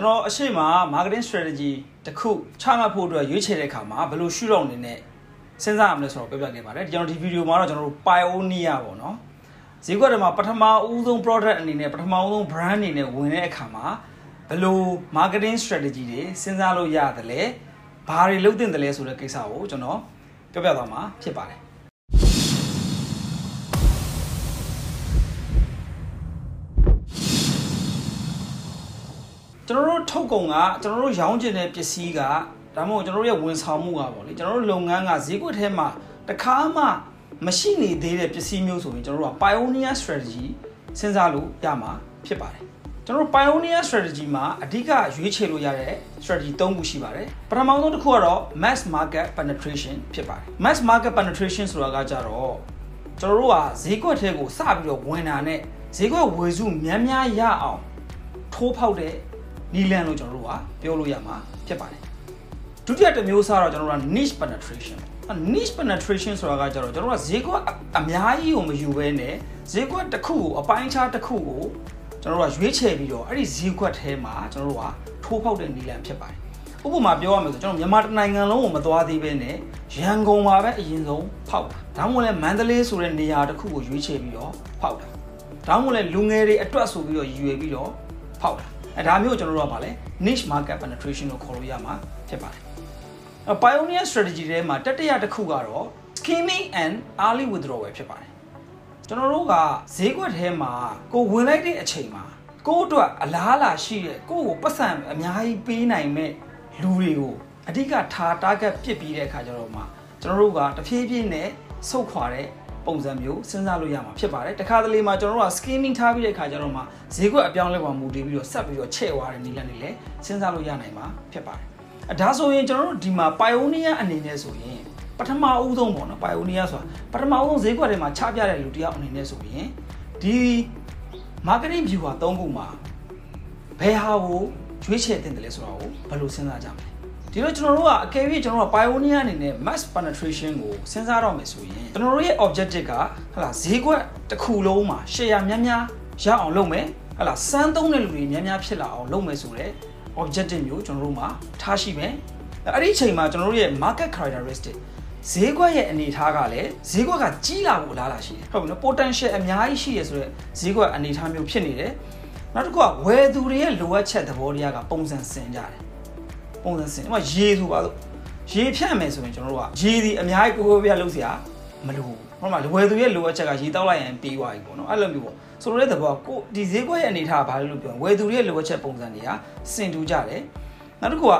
ကျွန်တော်အရှိမ marketing strategy တစ်ခုချမှတ်ဖို့အတွက်ရွေးချယ်တဲ့အခါမှာဘယ်လိုရှုထောင့်နေနဲ့စဉ်းစားရမလဲဆိုတော့ပြောပြခဲ့ပါတယ်ကျွန်တော်ဒီဗီဒီယိုမှာတော့ကျွန်တော်တို့ pioneer ပေါ့နော်ဈေးကွက်ထဲမှာပထမဦးဆုံး product အနေနဲ့ပထမဦးဆုံး brand အနေနဲ့ဝင်တဲ့အခါမှာဘယ်လို marketing strategy တွေစဉ်းစားလို့ရတယ်လဲဘာတွေလုပ်သင့်တယ်လဲဆိုတဲ့ကိစ္စကိုကျွန်တော်ပြောပြသွားမှာဖြစ်ပါတယ် ကျွန်တော်တို့ထုတ်ကုန်ကကျွန်တော်တို့ရောင်းချင်တဲ့ပစ္စည်းကဒါမှမဟုတ်ကျွန်တော်တို့ရဲ့ဝန်ဆောင်မှုကပေါ့လေကျွန်တော်တို့လုပ်ငန်းကဈေးကွက်ထဲမှာတခါမှမရှိနေသေးတဲ့ပစ္စည်းမျိုးဆိုရင်ကျွန်တော်တို့က pioneer strategy စဉ်းစားလို့ရမှာဖြစ်ပါတယ်ကျွန်တော်တို့ pioneer strategy မှာအဓိကရွေးချယ်လို့ရတဲ့ strategy ၃ခုရှိပါတယ်ပထမဆုံးတစ်ခုကတော့ mass market penetration ဖြစ်ပါတယ် mass market penetration ဆိုတာကကြတော့ကျွန်တော်တို့ကဈေးကွက်ထဲကိုစပြီးတော့ဝင်တာနဲ့ဈေးကွက်ဝယ်စုများများရအောင်ထိုးဖောက်တဲ့ နီလန်လို့ကျွန်တော်တို့ကပြောလို့ရမှာဖြစ်ပါတယ်ဒုတိယတစ်မျိုးစားတော့ကျွန်တော်တို့က niche penetration niche penetration ဆိုတာကကျတော့ကျွန်တော်တို့ကဈေးကွက်အများကြီးကိုမယူဘဲနဲ့ဈေးကွက်တစ်ခုကိုအပိုင်းခြားတစ်ခုကိုကျွန်တော်တို့ကရွေးချယ်ပြီးတော့အဲ့ဒီဈေးကွက်ထဲမှာကျွန်တော်တို့ကထိုးဖောက်တဲ့နီလန်ဖြစ်ပါတယ်ဥပမာပြောရမယ်ဆိုကျွန်တော်မြန်မာနိုင်ငံလုံးကိုမသွားသေးပဲနဲ့ရန်ကုန်မှာပဲအရင်ဆုံးဖောက်တာဒါမှမဟုတ်လဲမန္တလေးဆိုတဲ့နေရာတစ်ခုကိုရွေးချယ်ပြီးတော့ဖောက်တာဒါမှမဟုတ်လဲလူငယ်တွေအတွက်ဆိုပြီးတော့ရည်ရွယ်ပြီးတော့ဖောက်တာ အဲဒါမျိုးကျွန်တော်တို့ကဗာလဲ niche market penetration လို့ခေါ်လို့ရမှာဖြစ်ပါတယ်အဲ pioneer strategy ထဲမှာတတိယတစ်ခုကတော့ skimming and early withdrawal ဖြစ်ပါတယ်ကျွန်တော်တို့ကဈေးကွက်ထဲမှာကိုဝင်လိုက်တဲ့အချိန်မှာကိုယ့်အတွက်အလားအလာရှိတဲ့ကိုယ့်ကိုပတ်စံအများကြီးပေးနိုင်မဲ့လူတွေကိုအဓိကထား target ပစ်ပြီးတဲ့အခါကျတော့မှကျွန်တော်တို့ကတဖြည်းဖြည်းနဲ့ဆုတ်ခွာတဲ့ ပုံစံမျိုးစဉ်းစားလို့ရမှာဖြစ်ပါတယ်တခါတလေမှာကျွန်တော်တို့က skimming ထားပြီးတဲ့အခါကျတော့မှဈေးကွက်အပြောင်းလဲပေါ်မူတည်ပြီးတော့ဆက်ပြီးတော့ချဲ့သွားတဲ့နည်းလမ်းတွေလည်းစဉ်းစားလို့ရနိုင်မှာဖြစ်ပါတယ်အဲဒါဆိုရင်ကျွန်တော်တို့ဒီမှာ pioneer အနေနဲ့ဆိုရင်ပထမအဦးဆုံးပေါ့နော် pioneer ဆိုတာပထမအဦးဆုံးဈေးကွက်ထဲမှာချပြတဲ့လူတယောက်အနေနဲ့ဆိုရင်ဒီ marketing view ဟာ၃ခုမှာဘယ်ဟာကိုရွေးချယ်တင်တယ်လဲဆိုတာကိုဘယ်လိုစဉ်းစားကြမလဲ ဒီလိုကျွန်တော်တို့ကအကယ်၍ကျွန်တော်တို့က pioneer အနေနဲ့ mass penetration ကိုစဉ်းစားတော့မယ်ဆိုရင်ကျွန်တော်တို့ရဲ့ objective ကဟလာဈေးကွက်တစ်ခုလုံးမှာ share များများရအောင်လုပ်မယ်ဟလာစမ်းသုံးတဲ့လူတွေများများဖြစ်လာအောင်လုပ်မယ်ဆိုတော့ objective မျိုးကျွန်တော်တို့မှာထားရှိမယ်အဲ့ဒီအချိန်မှာကျွန်တော်တို့ရဲ့ market characteristic ဈေးကွက်ရဲ့အနေအထားကလည်းဈေးကွက်ကကြီးလာဖို့အလားအလာရှိတယ်ဟုတ်ပြီနော် potential အများကြီးရှိရဆိုတော့ဈေးကွက်အနေအထားမျိုးဖြစ်နေတယ်နောက်တစ်ခုကဝယ်သူတွေရဲ့လိုအပ်ချက်သဘောတရားကပုံစံဆင်ကြတယ် ပုံစံစင်ဥပမာရေဆိုပါစို့ရေဖြန့်မယ်ဆိုရင်ကျွန်တော်တို့ကရေဒီအများကြီးကိုကိုပြလုပ်စရာမလိုဘူးဟောမှာလွယ်သူရဲ့လိုအပ်ချက်ကရေတောက်လိုက်ရင်ပြီးသွားပြီပေါ့နော်အဲ့လိုမျိုးပေါ့ဆိုတော့တဲ့ဘောကိုဒီဈေးကွက်ရဲ့အနေထားဘာလို့လို့ပြောလဲဝယ်သူရဲ့လိုအပ်ချက်ပုံစံတွေကစင်တူးကြတယ်နောက်တစ်ခုက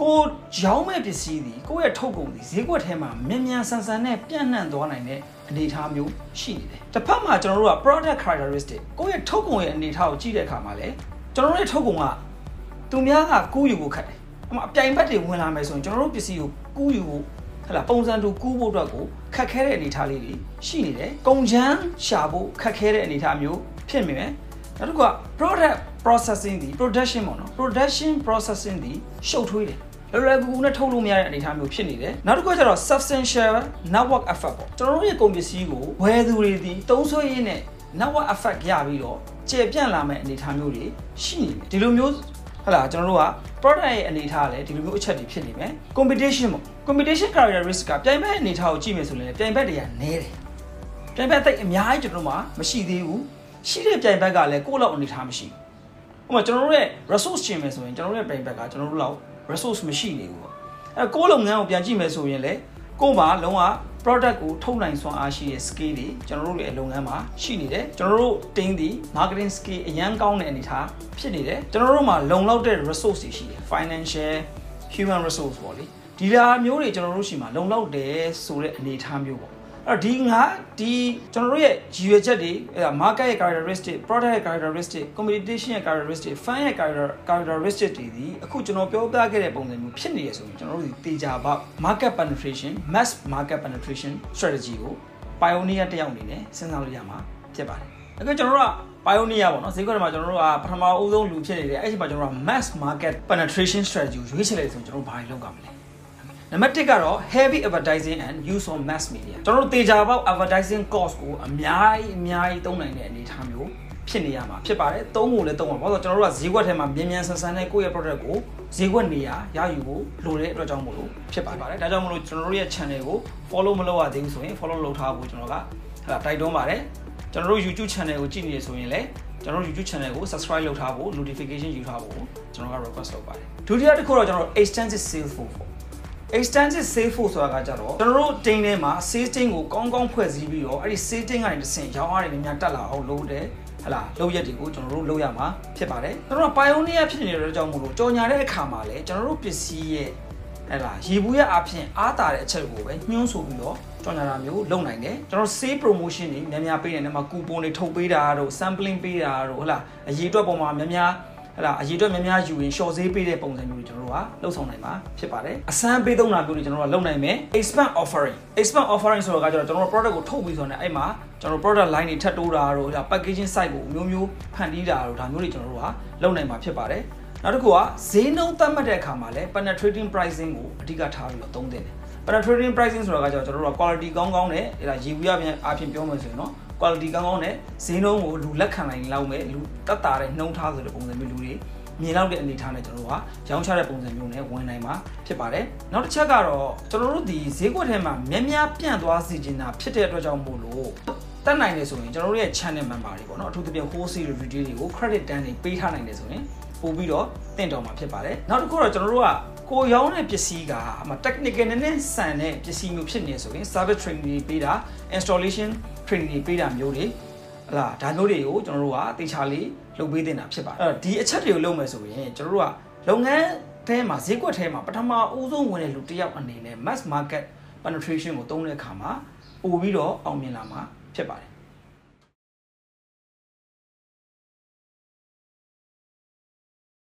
ကိုရောင်းမဲ့ပစ္စည်းဒီကိုရဲ့ထုတ်ကုန်ဒီဈေးကွက်ထဲမှာမြန်မြန်ဆန်ဆန်နဲ့ပြန့်နှံ့သွားနိုင်တဲ့အနေအထားမျိုးရှိနေတယ်တစ်ဖက်မှာကျွန်တော်တို့က product characteristic ကိုရဲ့ထုတ်ကုန်ရဲ့အနေအထားကိုကြည့်တဲ့အခါမှာလဲကျွန်တော်တို့ရဲ့ထုတ်ကုန်ကသူများကကိုယ့်ယူကိုခတ်တယ် အမအပြိုင်ဘက်တွေဝင်လာမယ်ဆိုရင်ကျွန်တော်တို့ပစ္စည်းကိုကူးယူဖို့ဟလာပုံစံတူကူးဖို့အတွက်ကိုခက်ခဲတဲ့အနေအထားလေးတွေရှိနေတယ်။ကုန်ချမ်းရှာဖို့ခက်ခဲတဲ့အနေအထားမျိုးဖြစ်နေတယ်။နောက်တစ်ခုက product processing ဒီ production ပေါ့နော် production processing ဒီရှုပ်ထွေးတယ်။လွယ်လွယ်ကူကူနဲ့ထုတ်လို့မရတဲ့အနေအထားမျိုးဖြစ်နေတယ်။နောက်တစ်ခုကကျတော့ substantial network effect ပေါ့။ကျွန်တော်တို့ရဲ့ကုန်ပစ္စည်းကိုဝယ်သူတွေဒီတုံးဆွဲရင်းနဲ့ network effect ရပြီးတော့ကျေပြန့်လာမဲ့အနေအထားမျိုးတွေရှိနေတယ်။ဒီလိုမျိုး ဟလာကျွန်တော်တို့က product ရဲ့အနေအထားလည်းဒီလိုမျိုးအချက်တွေဖြစ်နေမယ် competition ပေါ့ competition characteristic ကပြိုင်ဘက်အနေအထားကိုကြည့်မယ်ဆိုရင်ပြိုင်ဘက်တွေကနည်းတယ်ပြိုင်ဘက်တိတ်အများကြီးကျွန်တော်တို့မှာမရှိသေးဘူးရှိတဲ့ပြိုင်ဘက်ကလည်းကိုယ့်လောက်အနေအထားမရှိဘူးဥပမာကျွန်တော်တို့ရဲ့ resource ချင်းမယ်ဆိုရင်ကျွန်တော်တို့ရဲ့ပြိုင်ဘက်ကကျွန်တော်တို့လောက် resource မရှိနေဘူးပေါ့အဲကိုယ့်လုပ်ငန်းကိုပြန်ကြည့်မယ်ဆိုရင်လည်း ကိုယ့်မှာလုံးဝ product ကိုထုတ်နိုင်စွမ်းအားရှိတဲ့ skill တွေကျွန်တော်တို့ရဲ့လုပ်ငန်းမှာရှိနေတယ်ကျွန်တော်တို့ team ဒီ marketing skill အရန်ကောင်းတဲ့အနေအထားဖြစ်နေတယ်ကျွန်တော်တို့မှာလုံလောက်တဲ့ resource တွေရှိတယ် financial human resource ပေါ့လေဒီလာမျိုးတွေကျွန်တော်တို့ရှိမှာလုံလောက်တယ်ဆိုတဲ့အနေအထားမျိုးပေါ့ အဲ့တော့ဒီငါဒီကျွန်တော်တို့ရဲ့ရည်ရွယ်ချက်တွေအဲ market ရဲ့ characteristic product ရဲ့ characteristic competition ရဲ့ characteristic fan ရဲ့ characteristic တွေဒီအခုကျွန်တော်ပြောပြခဲ့တဲ့ပုံစံမျိုးဖြစ်နေရဆိုရင်ကျွန်တော်တို့ဒီတေချာပေါက် market penetration mass market penetration strategy ကို pioneer တယောက်အနေနဲ့စဉ်းစားလို့ရမှာဖြစ်ပါတယ်အခုကျွန်တော်တို့က pioneer ပေါ့နော်ဈေးကွက်ထဲမှာကျွန်တော်တို့ကပထမအဦးဆုံးလူဖြစ်နေတယ်အဲ့ဒီမှာကျွန်တော်တို့က mass market penetration strategy ကိုရွေးချယ်လိုက်ဆိုရင်ကျွန်တော်တို့ဘာတွေလုပ်ကြမလဲ နံပါတ်1ကတော့ heavy advertising and use of mass media ကျွန်တော်တို့တေချာပေါက် advertising cost ကိုအများကြီးအများကြီးသုံးနိုင်တဲ့အနေအထားမျိုးဖြစ်နေရမှာဖြစ်ပါတယ်သုံးဖို့လည်းသုံးပါဘာလို့ကျွန်တော်တို့ကဈေးကွက်ထဲမှာမြန်မြန်ဆန်ဆန်နဲ့ကိုယ့်ရဲ့ product ကိုဈေးကွက်နေရာရယူဖို့လိုတဲ့အတွက်ကြောင့်မို့လို့ဖြစ်ပါတယ်ဒါကြောင့်မို့လို့ကျွန်တော်တို့ရဲ့ channel ကို follow မလုပ်ရသေးဘူးဆိုရင် follow လုပ်ထားဖို့ကျွန်တော်ကဟလာတိုက်တွန်းပါတယ်ကျွန်တော်တို့ YouTube channel ကိုကြည့်နေရဆိုရင်လည်းကျွန်တော်တို့ YouTube channel ကို subscribe လုပ်ထားဖို့ notification ယူထားဖို့ကျွန်တော်က request လုပ်ပါတယ်ဒုတိယတစ်ခုတော့ကျွန်တော်တို့ extensive sales force ပေါ့ extensive sales force ဆိုတာကကြတော့ကျွန်တော်တို့ team ထဲမှာ sales team ကိုကောင်းကောင်းဖွဲ့စည်းပြီးတော့အဲ့ဒီ sales team ကနေတစ်ဆင့်ရောင်းအားတွေများတက်လာအောင်လုပ်တယ်ဟလာလုပ်ရက်တွေကိုကျွန်တော်တို့လုပ်ရမှာဖြစ်ပါတယ်ကျွန်တော်တို့ pioneer ဖြစ်နေတဲ့အတွက်ကြောင့်မို့လို့ကြော်ညာတဲ့အခါမှာလည်းကျွန်တော်တို့ပစ္စည်းရဲ့ဟဲ့လားရေဘူးရဲ့အဖြစ်အားတာတဲ့အချက်ကိုပဲညှိုးဆိုပြီးတော့ကြော်ညာတာမျိုးလုပ်နိုင်တယ်ကျွန်တော် sale promotion တွေများများပေးနေတယ်မှာ coupon တွေထုတ်ပေးတာတို့ sampling ပေးတာတို့ဟဲ့လားအရေးအတွက်ပုံမှာများများ ဟဲ့လားအရေးအတွက်များများယူရင် short ဈေးပေးတဲ့ပုံစံမျိုးတွေကျွန်တော်တို့ကလှုပ်ဆောင်နိုင်မှာဖြစ်ပါတယ်အစမ်းပေးသုံးတာမျိုးတွေကျွန်တော်တို့ကလုပ်နိုင်မယ် expand offering expand offering ဆိုတော့ကကျတော့ကျွန်တော်တို့ product ကိုထုတ်ပြီးဆိုတော့အဲ့မှာကျွန်တော် product line တွေထပ်တိုးတာတို့ဟဲ့ packaging site ကိုအမျိုးမျိုးဖန်တီးတာတို့ဒါမျိုးတွေကျွန်တော်တို့ကလုပ်နိုင်မှာဖြစ်ပါတယ်နောက်တစ်ခုကဈေးနှုန်းသတ်မှတ်တဲ့အခါမှာလည်း penetrating pricing ကိုအဓိကထားပြီးတော့သုံးသင့်တယ် penetrating pricing ဆိုတာကကျတော့ကျွန်တော်တို့က quality ကောင်းကောင်းနဲ့အဲ့ဒါရေဘူးရပြန်အပြင်ပြောမယ်ဆိုရင်တော့ quality ကောင်းကောင်းနဲ့ဈေးနှုန်းကိုလူလက်ခံနိုင်လောက်မဲ့လူတက်တာတဲ့နှုံထားဆိုတဲ့ပုံစံမျိုးလူတွေမြင်လောက်တဲ့အနေအထားနဲ့ကျွန်တော်တို့ကရောင်းချတဲ့ပုံစံမျိုးနဲ့ဝင်နိုင်မှာဖြစ်ပါတယ်နောက်တစ်ချက်ကတော့ကျွန်တော်တို့ဒီဈေးကွက်ထဲမှာများများပြန့်သွားစေချင်တာဖြစ်တဲ့အတွက်ကြောင့်မို့လို့တက်နိုင်တယ်ဆိုရင်ကျွန်တော်တို့ရဲ့ channel member တွေပေါ့နော်အထူးသဖြင့် wholesale retail တွေကို credit တန်းတွေပေးထားနိုင်တယ်ဆိုရင်ပို့ပြီးတော့တင့်တော်မှာဖြစ်ပါတယ်နောက်တစ်ခုတော့ကျွန်တော်တို့ကကိုရောင်းတဲ့ပစ္စည်းကအမ technical နဲ့နဲ့ဆန်တဲ့ပစ္စည်းမျိုးဖြစ်နေဆိုရင် service training တွေပေးတာ installation training တွေပေးတာမျိုးတွေဟလာဒါမျိုးတွေကိုကျွန်တော်တို့ကတေချာလေးလုပ်ပေးတင်တာဖြစ်ပါတယ်အဲ့တော့ဒီအချက်တွေကိုလုပ်မယ်ဆိုရင်ကျွန်တော်တို့ကလုပ်ငန်းထဲမှာဈေးကွက်ထဲမှာပထမအဦးဆုံးဝင်တဲ့လူတစ်ယောက်အနေနဲ့ mass market penetration ကိုသုံးတဲ့အခါမှာပို့ပြီးတော့အောင်မြင်လာမှာဖြစ်ပါတယ်